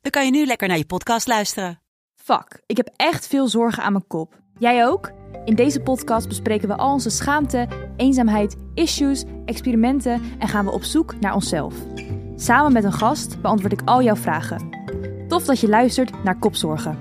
dan kan je nu lekker naar je podcast luisteren. Fuck, ik heb echt veel zorgen aan mijn kop. Jij ook? In deze podcast bespreken we al onze schaamte, eenzaamheid, issues, experimenten en gaan we op zoek naar onszelf. Samen met een gast beantwoord ik al jouw vragen. Tof dat je luistert naar Kopzorgen.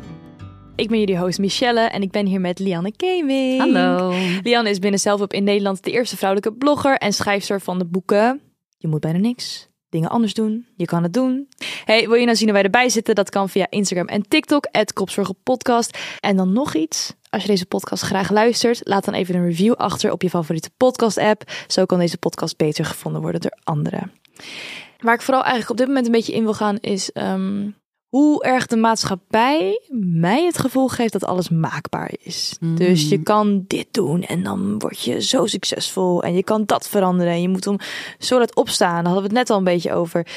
Ik ben jullie host Michelle en ik ben hier met Lianne Keming. Hallo. Lianne is binnen Zelfhulp in Nederland de eerste vrouwelijke blogger en schrijfster van de boeken Je moet bijna niks. Dingen anders doen. Je kan het doen. Hey, wil je nou zien hoe wij erbij zitten? Dat kan via Instagram en TikTok, Kopzorgenpodcast. En dan nog iets. Als je deze podcast graag luistert, laat dan even een review achter op je favoriete podcast-app. Zo kan deze podcast beter gevonden worden door anderen. Waar ik vooral eigenlijk op dit moment een beetje in wil gaan is ehm, hoe erg de maatschappij mij het gevoel geeft dat alles maakbaar is. Dus je kan dit doen en dan word je zo succesvol en je kan dat veranderen en je moet om zo laat opstaan. Daar hadden we het net al een beetje over.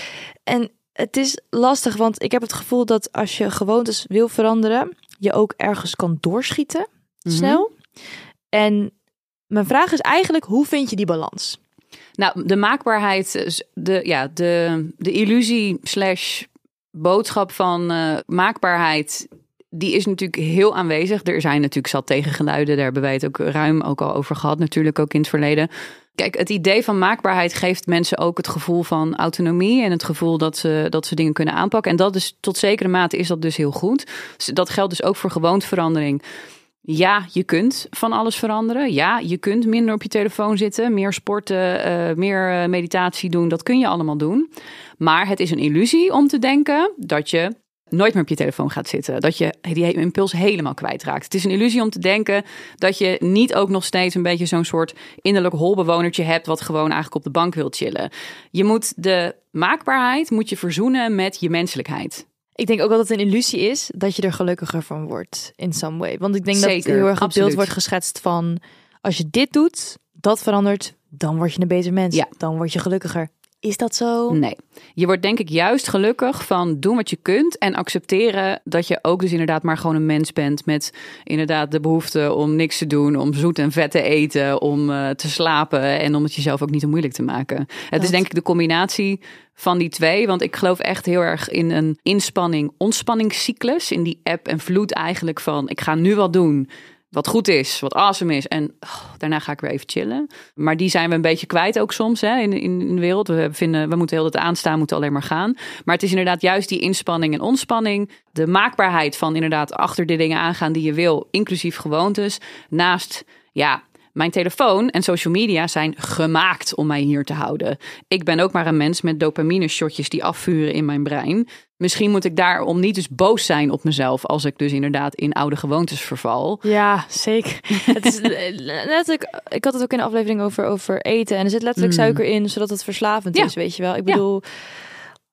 En het is lastig, want ik heb het gevoel dat als je gewoontes wil veranderen, je ook ergens kan doorschieten snel. En mijn vraag is eigenlijk, hoe vind je die balans? Nou, de maakbaarheid, de, ja, de, de illusie slash boodschap van eh, maakbaarheid, die is natuurlijk heel aanwezig. Er zijn natuurlijk zat tegengeluiden, daar hebben wij het ook ruim ook al over gehad, natuurlijk ook in het verleden. Kijk, het idee van maakbaarheid geeft mensen ook het gevoel van autonomie en het gevoel dat ze, dat ze dingen kunnen aanpakken. En dat is tot zekere mate is dat dus heel goed. Dat geldt dus ook voor gewoonteverandering. Ja, je kunt van alles veranderen. Ja, je kunt minder op je telefoon zitten, meer sporten, uh, meer eh, meditatie doen. Dat kun je allemaal doen. Maar het is een illusie om te denken dat je nooit meer op je telefoon gaat zitten. Dat je die impuls helemaal kwijtraakt. Het is een illusie om te denken dat je niet ook nog steeds een beetje zo'n soort innerlijk holbewonertje hebt wat gewoon eigenlijk op de bank wil chillen. Je moet de maakbaarheid moet je verzoenen met je menselijkheid. Ik denk ook dat het een illusie is dat je er gelukkiger van wordt in some way. Want ik denk dat Zeker, het heel erg het absoluut. beeld wordt geschetst van als je dit doet, dat verandert, dan word je een beter mens. Ja. Dan word je gelukkiger. Is dat zo? Nee. Je wordt denk ik juist gelukkig van doen wat je kunt en accepteren dat je ook dus inderdaad maar gewoon een mens bent met inderdaad de behoefte om niks te doen, om zoet en vet te eten, om eh, te slapen en om het jezelf ook niet te moeilijk te maken. Het is denk ik de combinatie van die twee, want ik geloof echt heel erg in een inspanning ontspanningscyclus in die app en vloed eigenlijk van ik ga nu wat doen wat goed is, wat awesome is. En oh, daarna ga ik weer even chillen. Maar die zijn we een beetje kwijt ook soms hè, in, in, de wereld. We vinden, we moeten heel het aanstaan, moeten alleen maar gaan. Maar het is inderdaad juist die inspanning en ontspanning. De maakbaarheid van inderdaad achter de dingen aangaan die je wil, inclusief gewoontes. Naast, ja, mijn telefoon en social media zijn gemaakt om mij hier te houden. Ik ben ook maar een mens met dopamine shotjes die afvuren in mijn brein. Misschien moet ik daarom niet dus boos zijn op mezelf als ik dus inderdaad in oude gewoontes verval. Ja, zeker. het is eh, letterlijk, ik had het ook in de aflevering over, over eten. En er zit letterlijk Mm. suiker in, zodat het verslavend Ja. is, weet je wel. Ik bedoel,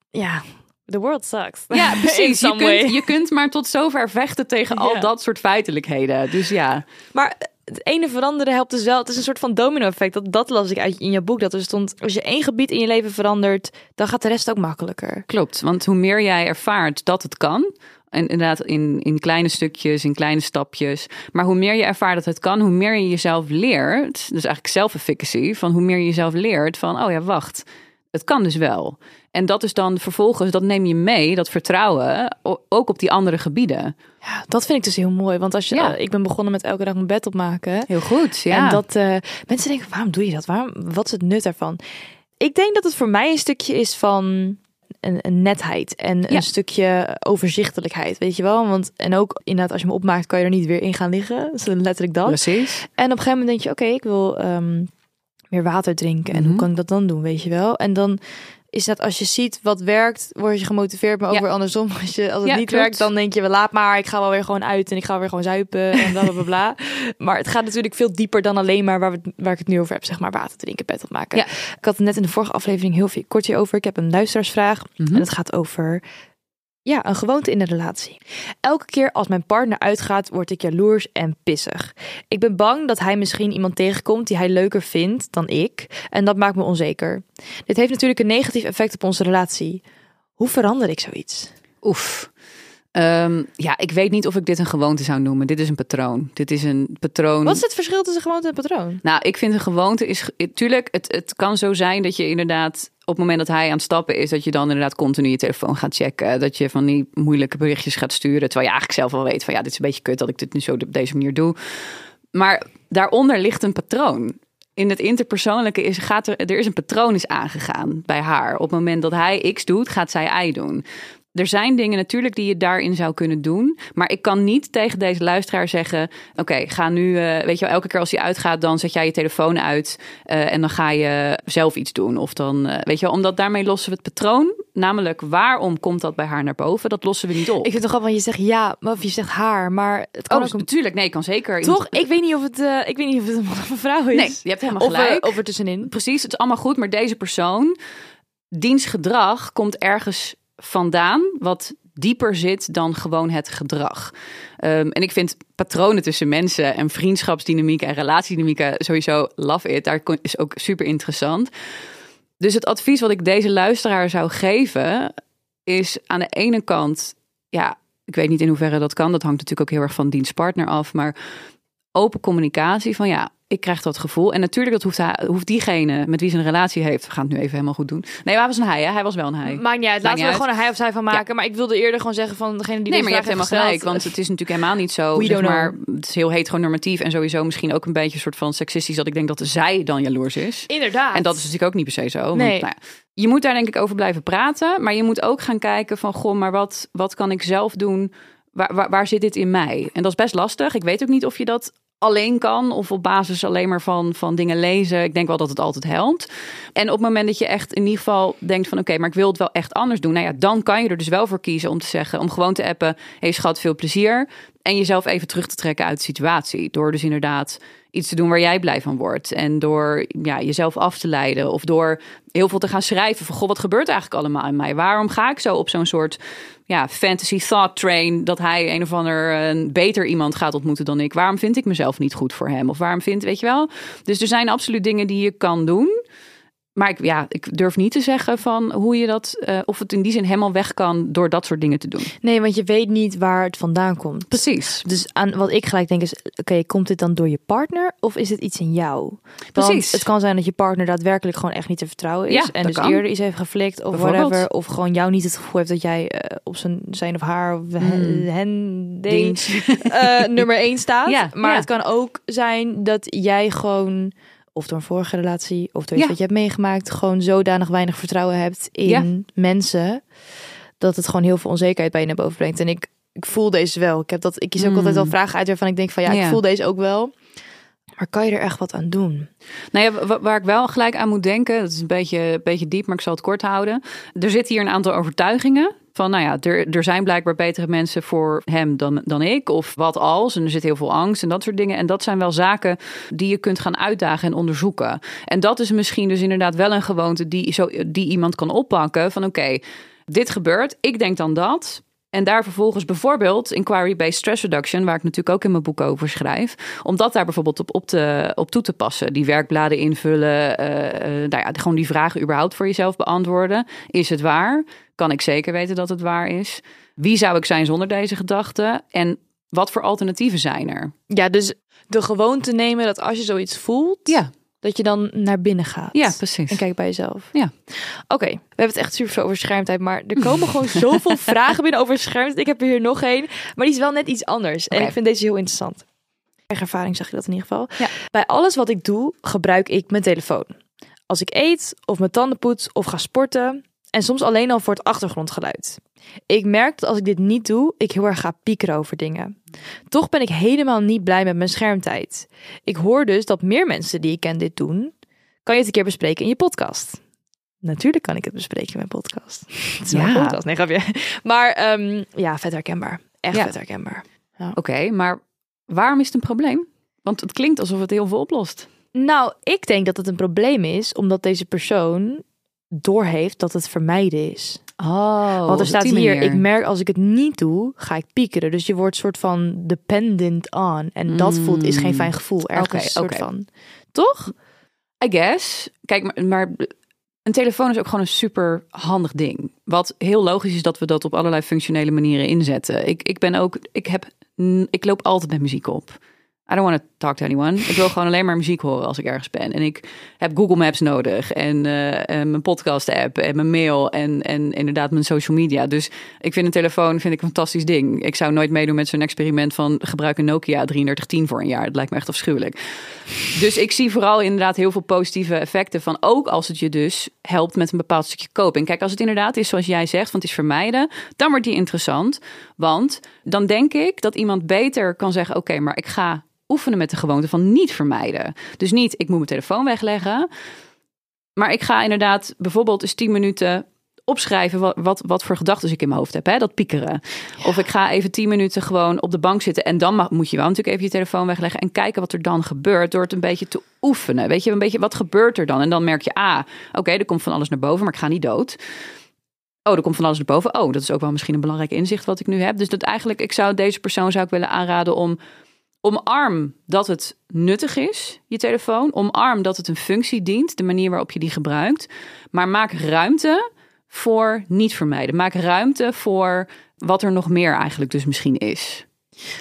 ja, the world sucks. Ja, precies. Je kunt, je kunt maar tot zover vechten tegen al Ja. dat soort feitelijkheden. Dus ja, Maar het ene veranderen helpt dus wel. Het is een soort van domino-effect. Dat, dat las ik uit in je boek. Dat er stond, als je één gebied in je leven verandert, dan gaat de rest ook makkelijker. klopt. Want hoe meer jij ervaart dat het kan. En inderdaad, in, in kleine stukjes, in kleine stapjes. Maar hoe meer je ervaart dat het kan, hoe meer je jezelf leert. Dus eigenlijk self-efficacy. Van hoe meer je jezelf leert van, oh ja, wacht. Het kan dus wel. En dat is dan vervolgens, dat neem je mee, dat vertrouwen, ook op die andere gebieden. Ja, dat vind ik dus heel mooi. Want als je, Ja. eh, ik ben begonnen met elke dag mijn bed opmaken. Heel goed, ja. En dat eh, mensen denken, waarom doe je dat? Waarom, wat is het nut daarvan? Ik denk dat het voor mij een stukje is van een, een netheid en Ja. een stukje overzichtelijkheid, weet je wel? Want en ook inderdaad, als je hem opmaakt, kan je er niet weer in gaan liggen. Is letterlijk dat. Precies. En op een gegeven moment denk je, oké, ik wil ehm, meer water drinken. En hoe Mhm. kan ik dat dan doen, weet je wel? En dan is dat als je ziet wat werkt, word je gemotiveerd. Maar ook Ja. weer andersom. Als, je, als het Ja, niet klopt. werkt, dan denk je, laat maar. Ik ga wel weer gewoon uit en ik ga weer gewoon zuipen en bla bla bla. bla. maar het gaat natuurlijk veel dieper dan alleen maar waar, we, waar ik het nu over heb. Zeg maar water drinken, bed opmaken. Ja. Ik had het net in de vorige aflevering heel veel kort hierover. Ik heb een luisteraarsvraag. Mhm. En het gaat over... Ja, een gewoonte in een relatie. Elke keer als mijn partner uitgaat, word ik jaloers en pissig. Ik ben bang dat hij misschien iemand tegenkomt die hij leuker vindt dan ik. En dat maakt me onzeker. Dit heeft natuurlijk een negatief effect op onze relatie. Hoe verander ik zoiets? Oef. Ehm, ja, ik weet niet of ik dit een gewoonte zou noemen. Dit is een patroon. Dit is een patroon. Wat is het verschil tussen gewoonte en patroon? Nou, ik vind een gewoonte is. Tuurlijk, het, het kan zo zijn dat je inderdaad. Op het moment dat hij aan het stappen is. dat je dan inderdaad continu je telefoon gaat checken. Dat je van die moeilijke berichtjes gaat sturen. Terwijl je eigenlijk zelf wel weet van ja, dit is een beetje kut dat ik dit nu zo op deze manier doe. Maar daaronder ligt een patroon in het interpersoonlijke is, gaat er, er is een patroon is aangegaan bij haar. Op het moment dat hij X doet, gaat zij Y doen er zijn dingen natuurlijk die je daarin zou kunnen doen. Maar ik kan niet tegen deze luisteraar zeggen: Oké, ga nu, uh, weet je wel, elke keer als hij uitgaat, dan zet jij je telefoon uit uh, en dan ga je zelf iets doen. Of dan, uh, weet je wel, omdat daarmee lossen we het patroon. Namelijk, waarom komt dat bij haar naar boven? Dat lossen we niet op. Ik vind het toch grappig, want je zegt ja, of je zegt haar, maar het kan oh, ook natuurlijk, nee, kan zeker. Toch? Ik weet niet of het, ik weet niet of het een man of een vrouw is. Nee, je hebt helemaal gelijk. Of, of er tussenin. Precies, het is allemaal goed, maar deze persoon, diens gedrag komt ergens vandaan wat dieper zit dan gewoon het gedrag. Um, en ik vind patronen tussen mensen en vriendschapsdynamiek en relatiedynamiek sowieso love it. Daar is ook super interessant. Dus het advies wat ik deze luisteraar zou geven is aan de ene kant, ja, ik weet niet in hoeverre dat kan. Dat hangt natuurlijk ook heel erg van dienstpartner af, maar open communicatie van ja, ik krijg dat gevoel. En natuurlijk, dat hoeft, hij, hoeft diegene met wie ze een relatie heeft. We gaan het nu even helemaal goed doen. Nee, hij was een hij, hè? Hij was wel een hij. Maakt niet uit. Laten we er gewoon een hij of zij van maken. Maar ik wilde eerder gewoon zeggen van degene die. Nee, maar je hebt helemaal gelijk. Want het is natuurlijk helemaal niet zo. Zeg maar, het is heel heteronormatief en sowieso misschien ook een beetje een soort van seksistisch. Dat ik denk dat zij dan jaloers is. Inderdaad. En dat is natuurlijk ook niet per se zo. Nee. Want, nou ja, je moet daar denk ik over blijven praten. Maar je moet ook gaan kijken van, goh, maar wat, wat kan ik zelf doen? Waar, waar, waar zit dit in mij? En dat is best lastig. Ik weet ook niet of je dat alleen kan of op basis alleen maar van, van dingen lezen. Ik denk wel dat het altijd helpt. En op het moment dat je echt in ieder geval denkt van oké, maar ik wil het wel echt anders doen. Nou ja, dan kan je er dus wel voor kiezen om te zeggen, om gewoon te appen. Hey schat, veel plezier. En jezelf even terug te trekken uit de situatie. Door dus inderdaad iets te doen waar jij blij van wordt. En door ja, jezelf af te leiden. Of door heel veel te gaan schrijven van... goh, wat gebeurt eigenlijk allemaal in mij? Waarom ga ik zo op zo'n soort ja, fantasy thought train... dat hij een of ander een beter iemand gaat ontmoeten dan ik? Waarom vind ik mezelf niet goed voor hem? Of waarom vind, weet je wel? Dus er zijn absoluut dingen die je kan doen... Maar ik, ja, ik durf niet te zeggen van hoe je dat, uh, of het in die zin helemaal weg kan door dat soort dingen te doen. Nee, want je weet niet waar het vandaan komt. Precies. Dus aan wat ik gelijk denk is, oké, komt dit dan door je partner of is het iets in jou? Precies. het kan zijn dat je partner daadwerkelijk gewoon echt niet te vertrouwen is Ja, en dus kan. eerder iets heeft geflikt of whatever, of gewoon jou niet het gevoel heeft dat jij eh, op zijn, zijn of haar of hen, hen ding, eh, nummer één staat. Ja, maar ja. het kan ook zijn dat jij gewoon of door een vorige relatie of door iets Ja. wat je hebt meegemaakt, gewoon zodanig weinig vertrouwen hebt in Ja. mensen dat het gewoon heel veel onzekerheid bij je naar boven brengt. En ik, ik voel deze wel. Ik heb dat. Ik kies ook Mm. altijd wel vragen uit waarvan ik denk van ja, ik voel deze ook wel. Maar kan je er echt wat aan doen? Nou ja, wa- waar ik wel gelijk aan moet denken, dat is een beetje, beetje diep, maar ik zal het kort houden. Er zitten hier een aantal overtuigingen. Van nou ja, er, er zijn blijkbaar betere mensen voor hem dan, dan ik. Of wat als. En er zit heel veel angst en dat soort dingen. En dat zijn wel zaken die je kunt gaan uitdagen en onderzoeken. En dat is misschien dus inderdaad wel een gewoonte die, zo, die iemand kan oppakken. Van oké, dit gebeurt. Ik denk dan dat. En daar vervolgens bijvoorbeeld inquiry-based stress reduction, waar ik natuurlijk ook in mijn boek over schrijf, om dat daar bijvoorbeeld op, op, te, op toe te passen. Die werkbladen invullen, eh, nou ja, gewoon die vragen überhaupt voor jezelf beantwoorden. Is het waar? Kan ik zeker weten dat het waar is? Wie zou ik zijn zonder deze gedachten? En wat voor alternatieven zijn er? Ja, dus de gewoonte nemen dat als je zoiets voelt, Ja, dat je dan naar binnen gaat. ja precies. En kijk bij jezelf. Ja. Oké, we hebben het echt super veel over schermtijd, maar er komen gewoon zoveel vragen binnen over schermtijd. Ik heb er hier nog één, maar die is wel net iets anders. En ik vind deze heel interessant. Eigen ervaring zag je dat in ieder geval. Ja. Bij alles wat ik doe, gebruik ik mijn telefoon. Als ik eet, of mijn tanden poets, of ga sporten. En soms alleen al voor het achtergrondgeluid. Ik merk dat als ik dit niet doe, ik heel erg ga piekeren over dingen. Toch ben ik helemaal niet blij met mijn schermtijd. Ik hoor dus dat meer mensen die ik ken dit doen. Kan je het een keer bespreken in je podcast? Natuurlijk kan ik het bespreken in mijn podcast. Het is mijn Ja. podcast, nee grapje. Maar ehm, ja, vet herkenbaar. Echt Ja. vet herkenbaar. Oké, maar waarom is het een probleem? Want het klinkt alsof het heel veel oplost. Nou, ik denk dat het een probleem is, omdat deze persoon doorheeft dat het vermijden is. Oh, Want er staat hier, manier. ik merk als ik het niet doe, ga ik piekeren. Dus je wordt soort van dependent on. En dat Mm. voelt, is geen fijn gevoel. Ergens soort van. Toch? I guess. Kijk, maar, maar een telefoon is ook gewoon een super handig ding. Wat heel logisch is dat we dat op allerlei functionele manieren inzetten. Ik, ik ben ook, ik heb, ik loop altijd met muziek op. I don't want to talk to anyone. Ik wil gewoon alleen maar muziek horen als ik ergens ben. En ik heb Google Maps nodig en, eh, en mijn podcast app en mijn mail en, en inderdaad mijn social media. Dus ik vind een telefoon vind ik een fantastisch ding. Ik zou nooit meedoen met zo'n experiment van gebruik een Nokia 3310 voor een jaar. Dat lijkt me echt afschuwelijk. Dus ik zie vooral inderdaad heel veel positieve effecten van. Ook als het je dus helpt met een bepaald stukje kopen. En kijk, als het inderdaad is zoals jij zegt, want het is vermijden, dan wordt die interessant. Want dan denk ik dat iemand beter kan zeggen: Oké, maar ik ga oefenen met de gewoonte van niet vermijden. Dus niet, ik moet mijn telefoon wegleggen. Maar ik ga inderdaad bijvoorbeeld eens 10 minuten opschrijven wat, wat, wat voor gedachten ik in mijn hoofd heb. Hè? Dat piekeren. Of ik ga even 10 minuten gewoon op de bank zitten. En dan mag, moet je wel natuurlijk even je telefoon wegleggen. En kijken wat er dan gebeurt. Door het een beetje te oefenen. Weet je, een beetje wat gebeurt er dan? En dan merk je, ah, oké, er komt van alles naar boven. Maar ik ga niet dood. Oh, er komt van alles naar boven. Oh, dat is ook wel misschien een belangrijk inzicht wat ik nu heb. Dus dat eigenlijk, ik zou deze persoon zou ik willen aanraden om omarm dat het nuttig is, je telefoon. Omarm dat het een functie dient, de manier waarop je die gebruikt. Maar maak ruimte voor niet vermijden. Maak ruimte voor wat er nog meer eigenlijk dus misschien is.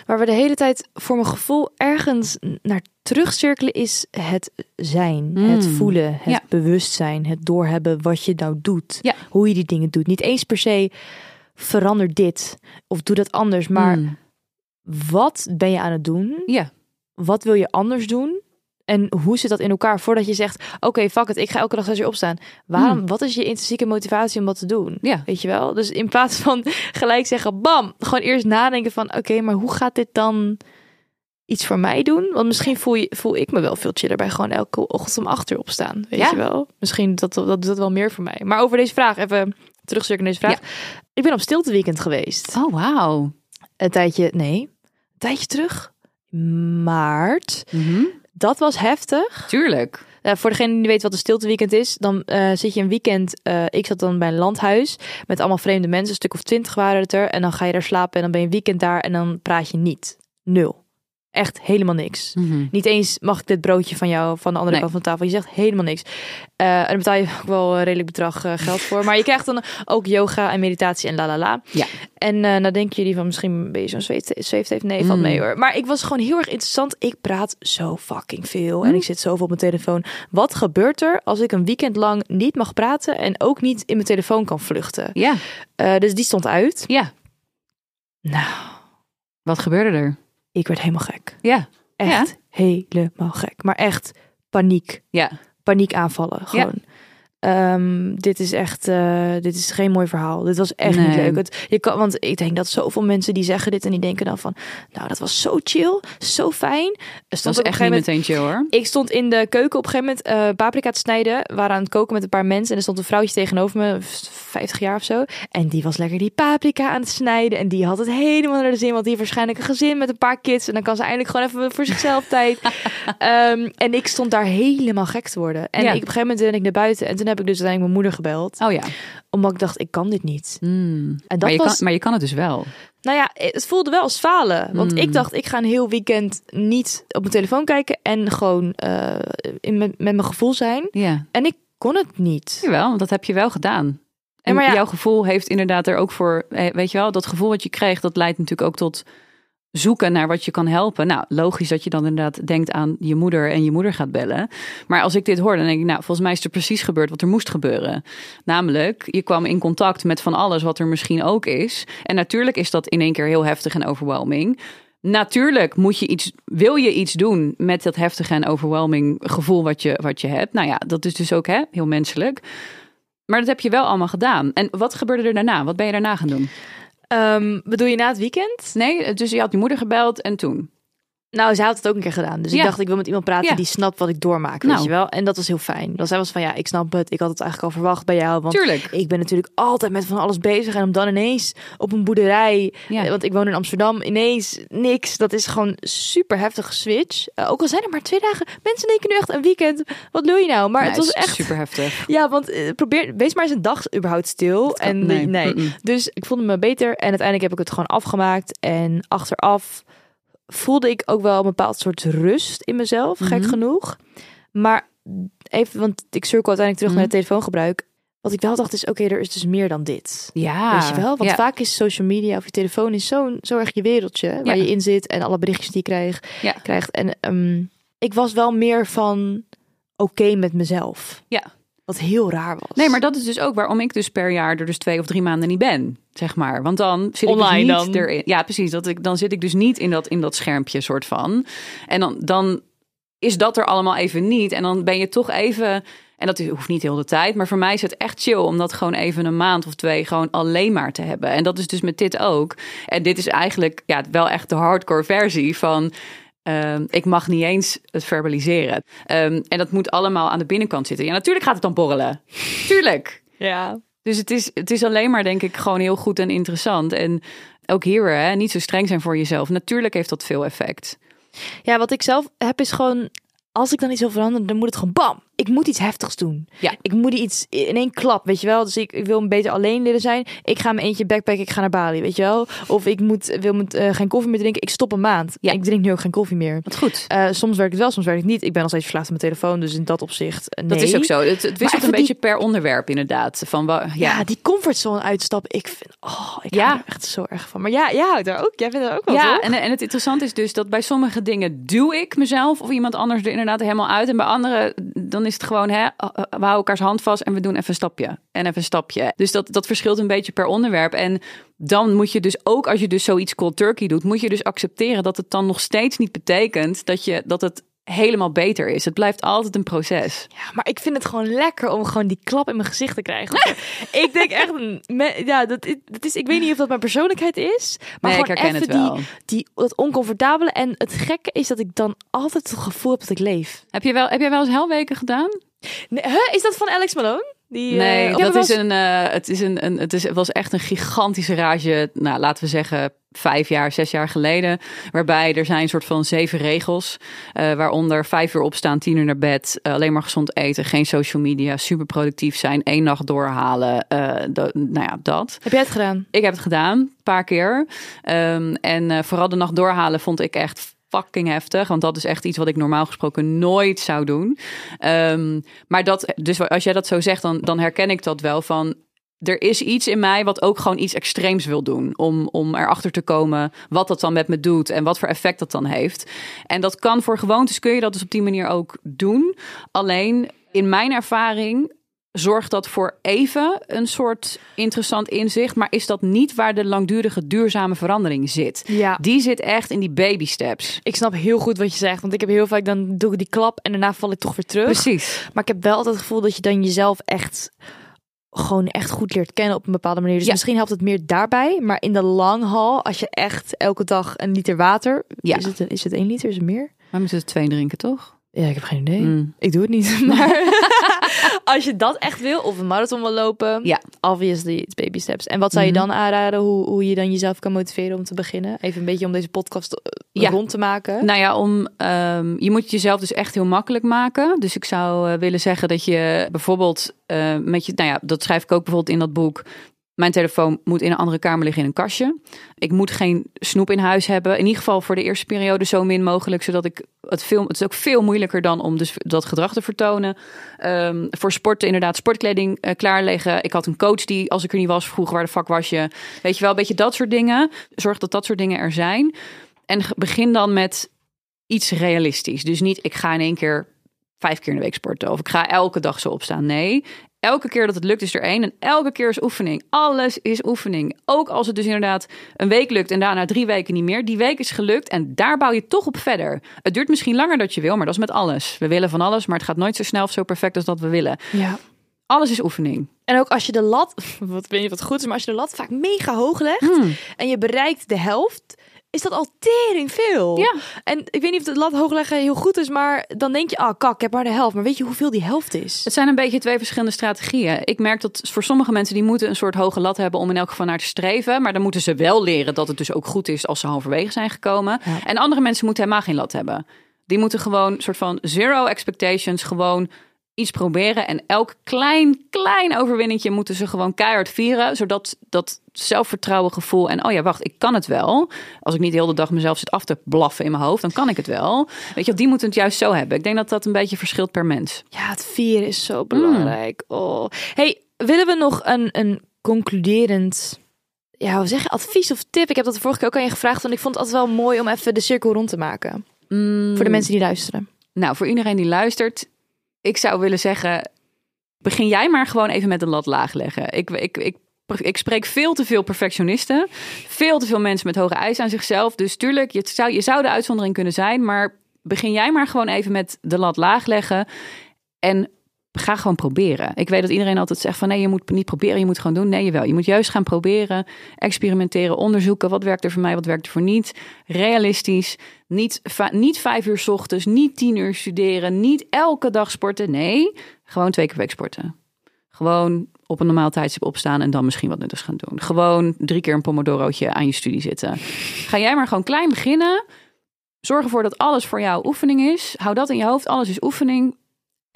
Waar we de hele tijd voor mijn gevoel ergens naar terugcirkelen is het zijn, Mm. het voelen, het Ja. bewustzijn, het doorhebben wat je nou doet. Ja. Hoe je die dingen doet. Niet eens per se verander dit of doe dat anders, maar Mm. Wat ben je aan het doen? Ja, Wat wil je anders doen? En hoe zit dat in elkaar voordat je zegt: Oké, fuck het, ik ga elke dag zes uur opstaan. Waarom? Hmm. Wat is je intrinsieke motivatie om dat te doen? ja. Weet je wel? Dus in plaats van gelijk zeggen, bam, gewoon eerst nadenken van, oké, maar hoe gaat dit dan iets voor mij doen? Want misschien voel, je, voel ik me wel veel chiller bij gewoon elke ochtend om acht uur opstaan. Weet Ja. je wel? Misschien dat, dat doet dat wel meer voor mij. Maar over deze vraag, even terugsturen naar deze vraag. Ik ben op stilteweekend geweest. Oh, wauw. Een tijdje, nee, tijdje terug. Maart. Mhm. Dat was heftig. Tuurlijk. Voor degene die niet weet wat een stilteweekend is, dan eh, zit je een weekend. eh, ik zat dan bij een landhuis met allemaal vreemde mensen, een stuk of twintig waren het er. En dan ga je daar slapen en dan ben je een weekend daar en dan praat je niet. Nul. Echt helemaal niks. Mhm. Niet eens mag ik dit broodje van jou van de andere Nee. kant van de tafel. Je zegt helemaal niks. Eh, en betaal je ook wel een redelijk bedrag eh, geld voor. Maar je krijgt dan ook yoga en meditatie en la la la. Ja. En eh dan denken jullie van misschien ben je zo'n zweet, zweefteef. Nee, valt Mm. mee hoor. Maar ik was gewoon heel erg interessant. Ik praat zo fucking veel. En Mm. ik zit zoveel op mijn telefoon. Wat gebeurt er als ik een weekend lang niet mag praten en ook niet in mijn telefoon kan vluchten? Ja, dus die stond uit. ja. Nou, Wat gebeurde er? Ik werd helemaal gek. Ja, Echt helemaal gek. Maar echt paniek. ja. Paniekaanvallen. Gewoon. Ehm, dit is echt, eh, dit is geen mooi verhaal. Dit was echt niet leuk. Het, je kan, want ik denk dat zoveel mensen die zeggen dit en die denken dan van, nou, dat was zo chill, zo fijn. Dat stond een echt niet moment. meteen chill hoor. Ik stond in de keuken op een gegeven moment eh, paprika te snijden. We waren aan het koken met een paar mensen. En er stond een vrouwtje tegenover me, 50 jaar of zo. En die was lekker die paprika aan het snijden. En die had het helemaal naar de zin. Want die heeft waarschijnlijk een gezin met een paar kids. En dan kan ze eindelijk gewoon even voor zichzelf tijd. Ehm, en ik stond daar helemaal gek te worden. En Ja. ik, op een gegeven moment ben ik naar buiten. En toen heb ik dus uiteindelijk mijn moeder gebeld. Oh ja. Omdat ik dacht, ik kan dit niet. Mm. En dat maar, je was, kan, maar je kan het dus wel. nou ja, het voelde wel als falen. Want Mm. ik dacht, ik ga een heel weekend niet op mijn telefoon kijken. En gewoon eh, in, met, met mijn gevoel zijn. Ja. En ik kon het niet. Jawel, want dat heb je wel gedaan. En maar ja- jouw gevoel heeft inderdaad er ook voor, eh, weet je wel, dat gevoel wat je kreeg, dat leidt natuurlijk ook tot zoeken naar wat je kan helpen. Nou, logisch dat je dan inderdaad denkt aan je moeder en je moeder gaat bellen. Maar als ik dit hoor, dan denk ik, nou, volgens mij is er precies gebeurd wat er moest gebeuren. Namelijk, je kwam in contact met van alles wat er misschien ook is. En natuurlijk is dat in één keer heel heftig en overwhelming. Natuurlijk moet je iets, wil je iets doen met dat heftige en overwhelming gevoel wat je, wat je hebt. Nou ja, dat is dus ook hè, heel menselijk. Maar dat heb je wel allemaal gedaan. En wat gebeurde er daarna? Wat ben je daarna gaan doen? Ehm, bedoel je na het weekend? Nee, dus je had je moeder gebeld en toen? Nou, zij had het ook een keer gedaan. Dus Ja. ik dacht, ik wil met iemand praten Ja. die snapt wat ik doormaak, Nou. weet je wel. En dat was heel fijn. Dan zij was van, ja, ik snap het. Ik had het eigenlijk al verwacht bij jou. Want Tuurlijk. ik ben natuurlijk altijd met van alles bezig. En om dan ineens op een boerderij, Ja. eh, want ik woon in Amsterdam, ineens niks. Dat is gewoon super heftige switch. Eh, ook al zijn er maar twee dagen. Mensen denken nu echt een weekend. Wat doe je nou? Maar Nee, het was echt... super heftig. Ja, want eh, probeer, wees maar eens een dag überhaupt stil. kan- En nee. Dus ik voelde me beter. En uiteindelijk heb ik het gewoon afgemaakt. En achteraf voelde ik ook wel een bepaald soort rust in mezelf, gek Mhm. genoeg. Maar even, want ik cirkel uiteindelijk terug Mhm. naar het telefoongebruik. Wat ik wel dacht is, oké, er is dus meer dan dit. Ja. Weet je wel? Want ja. vaak is social media of je telefoon is zo'n zo erg je wereldje waar Ja. je in zit en alle berichtjes die je krijgt. Ja. krijgt. En ehm, ik was wel meer van oké met mezelf. Ja. Wat heel raar was. Nee, maar dat is dus ook waarom ik dus per jaar er dus twee of drie maanden niet ben, zeg maar. Want dan zit ik Online dus niet dan. erin. Ja, precies. Dat ik, dan zit ik dus niet in dat, in dat schermpje soort van. En dan, dan is dat er allemaal even niet. En dan ben je toch even... En dat is- hoeft niet heel de tijd. Maar voor mij is het echt chill om dat gewoon even een maand of twee gewoon alleen maar te hebben. En dat is dus met dit ook. En dit is eigenlijk ja, wel echt de hardcore versie van... ehm, ik mag niet eens het verbaliseren. Ehm, en dat moet allemaal aan de binnenkant zitten. Ja, natuurlijk gaat het dan borrelen. Tuurlijk. Ja. Dus het is, het is alleen maar, denk ik, gewoon heel goed en interessant. En ook hier weer, hè, niet zo streng zijn voor jezelf. Natuurlijk heeft dat veel effect. Ja, wat ik zelf heb is gewoon, als ik dan iets wil veranderen, dan moet het gewoon bam. Ik moet iets heftigs doen. Ja. Ik moet iets in één klap, weet je wel. Dus ik, ik wil een beter alleen leren zijn. Ik ga mijn eentje backpacken, ik ga naar Bali, weet je wel. Of ik moet, wil met, eh, geen koffie meer drinken, ik stop een maand. Ja. Ik drink nu ook geen koffie meer. Wat goed. Eh, soms werkt het wel, soms werkt het niet. Ik ben nog steeds verslaafd aan mijn telefoon, dus in dat opzicht eh, nee. Dat is ook zo. Het, het wisselt een die- beetje per onderwerp, inderdaad. Van, Ja, ja. die comfortzone uitstappen, ik vind, oh, ik Ja. hou er echt zo erg van. Maar ja, jij houdt daar ook, jij vindt er ook wel Ja, toch? en, en het interessante is dus dat bij sommige dingen duw ik mezelf of iemand anders er inderdaad helemaal uit. En bij andere, dan is het gewoon, hè, we houden elkaars hand vast en we doen even een stapje. En even een stapje. Dus dat, dat verschilt een beetje per onderwerp. En dan moet je dus ook, als je dus zoiets cold turkey doet, moet je dus accepteren dat het dan nog steeds niet betekent dat, je, dat het helemaal beter is. Het blijft altijd een proces. Ja, maar ik vind het gewoon lekker om gewoon die klap in mijn gezicht te krijgen. ik denk echt, ja, dat, is- dat is, ik weet niet of dat mijn persoonlijkheid is, maar Nee, ik gewoon herken even het wel. die, die, dat oncomfortabele. En het gekke is dat ik dan altijd het gevoel heb dat ik leef. Heb, je wel, heb jij wel eens helweken gedaan? Nee, huh? Is dat van Alex Malone? Die, eh, Nee, heb dat is een, eh, het, is een, een, het is, het was echt een gigantische rage. Nou, laten we zeggen vijf jaar, zes jaar geleden. Waarbij er zijn een soort van zeven regels. eh, waaronder vijf uur opstaan, tien uur naar bed. eh, alleen maar gezond eten, geen social media, super productief zijn. één nacht doorhalen. eh, nou ja, dat. Heb jij het gedaan? Ik heb het gedaan, een paar keer. Ehm, en eh, vooral de nacht doorhalen vond ik echt fucking heftig. Want dat is echt iets wat ik normaal gesproken nooit zou doen. Ehm, maar dat, dus als jij dat zo zegt, dan, dan herken ik dat wel van. Er is iets in mij wat ook gewoon iets extreems wil doen. Om, om erachter te komen wat dat dan met me doet en wat voor effect dat dan heeft. En dat kan voor gewoontes kun je dat dus op die manier ook doen. Alleen in mijn ervaring zorgt dat voor even een soort interessant inzicht. Maar is dat niet waar de langdurige duurzame verandering zit? Ja. Die zit echt in die baby steps. Ik snap heel goed wat je zegt, want ik heb heel vaak dan doe ik die klap en daarna val ik toch weer terug. Precies. Maar ik heb wel altijd het gevoel dat je dan jezelf echt gewoon echt goed leert kennen op een bepaalde manier. Dus Ja. misschien helpt het meer daarbij. Maar in de long haul, als je echt elke dag een liter water... Ja. Is, het, is het één liter? Is het meer? Maar moeten ze twee drinken, toch? Ja, ik heb geen idee. Mm. Ik doe het niet. Maar als je dat echt wil, of een marathon wil lopen... Ja. Obviously, it's baby steps. En wat zou je Mhm. dan aanraden? Hoe, hoe je dan jezelf kan motiveren om te beginnen? Even een beetje om deze podcast eh, Ja. rond te maken. Nou ja, om, ehm, je moet jezelf dus echt heel makkelijk maken. Dus ik zou eh, willen zeggen dat je bijvoorbeeld eh, met je, nou ja, dat schrijf ik ook bijvoorbeeld in dat boek. Mijn telefoon moet in een andere kamer liggen in een kastje. Ik moet geen snoep in huis hebben. In ieder geval voor de eerste periode zo min mogelijk. Zodat ik het film. Het is ook veel moeilijker dan om dus dat gedrag te vertonen. Ehm, voor sporten inderdaad sportkleding eh, klaarleggen. Ik had een coach die als ik er niet was vroeg waar de vak was je. Weet je wel, een beetje dat soort dingen. Zorg dat dat soort dingen er zijn. En begin dan met iets realistisch. Dus niet ik ga in één keer vijf keer in de week sporten. Of ik ga elke dag zo opstaan. Nee, elke keer dat het lukt is er één. En elke keer is oefening. Alles is oefening. Ook als het dus inderdaad een week lukt en daarna drie weken niet meer. Die week is gelukt en daar bouw je toch op verder. Het duurt misschien langer dat je wil, maar dat is met alles. We willen van alles, maar het gaat nooit zo snel of zo perfect als dat we willen. Ja. Alles is oefening. En ook als je de lat, wat weet je wat goed is, maar als je de lat vaak mega hoog legt Hmm. en je bereikt de helft, is dat al tering veel. Ja. En ik weet niet of het lat hoog leggen heel goed is, maar dan denk je, ah kak, ik heb maar de helft. Maar weet je hoeveel die helft is? Het zijn een beetje twee verschillende strategieën. Ik merk dat voor sommige mensen die moeten een soort hoge lat hebben om in elk geval naar te streven. Maar dan moeten ze wel leren dat het dus ook goed is als ze halverwege zijn gekomen. Ja. En andere mensen moeten helemaal geen lat hebben. Die moeten gewoon een soort van zero expectations, gewoon iets proberen. En elk klein, klein overwinningje moeten ze gewoon keihard vieren. Zodat dat zelfvertrouwen gevoel en oh ja, wacht, ik kan het wel. Als ik niet de hele dag mezelf zit af te blaffen in mijn hoofd, dan kan ik het wel. Weet je, die moeten het juist zo hebben. Ik denk dat dat een beetje verschilt per mens. Ja, het vieren is zo belangrijk. Oh. Hey, willen we nog een, een concluderend, ja, hoe zeg je, advies of tip? Ik heb dat de vorige keer ook aan je gevraagd, want ik vond het altijd wel mooi om even de cirkel rond te maken. Voor de mensen die luisteren. Nou, voor iedereen die luistert, ik zou willen zeggen: begin jij maar gewoon even met een lat laag leggen. Ik, ik, ik, ik spreek veel te veel perfectionisten, veel te veel mensen met hoge eisen aan zichzelf. Dus tuurlijk, je zou, je zou de uitzondering kunnen zijn, maar begin jij maar gewoon even met de lat laag leggen en ga gewoon proberen. Ik weet dat iedereen altijd zegt van nee, je moet niet proberen, je moet gewoon doen. Nee, jawel. Je moet juist gaan proberen, experimenteren, onderzoeken. Wat werkt er voor mij, wat werkt er voor niet. Realistisch. Niet, niet vijf uur 's ochtends, niet tien uur studeren, niet elke dag sporten. Nee, gewoon twee keer week sporten. Gewoon op een normaal tijdstip opstaan en dan misschien wat nuttigs gaan doen. Gewoon drie keer een pomodorootje aan je studie zitten. Ga jij maar gewoon klein beginnen. Zorg ervoor dat alles voor jou oefening is. Hou dat in je hoofd. Alles is oefening.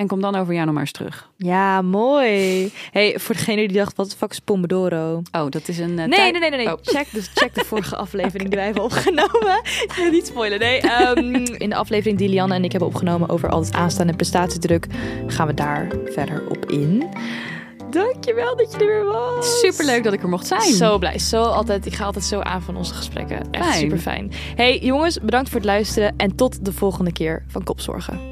En kom dan over jaar nog maar eens terug. Ja, mooi. Hey, voor degene die dacht, wat de fuck is Pomodoro? Oh, dat is een. eh, Nee, nee, nee, nee. nee. Oh. Check, dus check de vorige aflevering die wij hebben opgenomen. Ik wil niet spoilen, nee. Ehm, in de aflevering die Lianne en ik hebben opgenomen over altijd aanstaan en prestatiedruk, gaan we daar verder op in. Dankjewel dat je er weer was. Superleuk dat ik er mocht zijn. Zo blij. Zo altijd, ik ga altijd zo aan van onze gesprekken. Echt super fijn. Hey jongens, bedankt voor het luisteren en tot de volgende keer van Kopzorgen.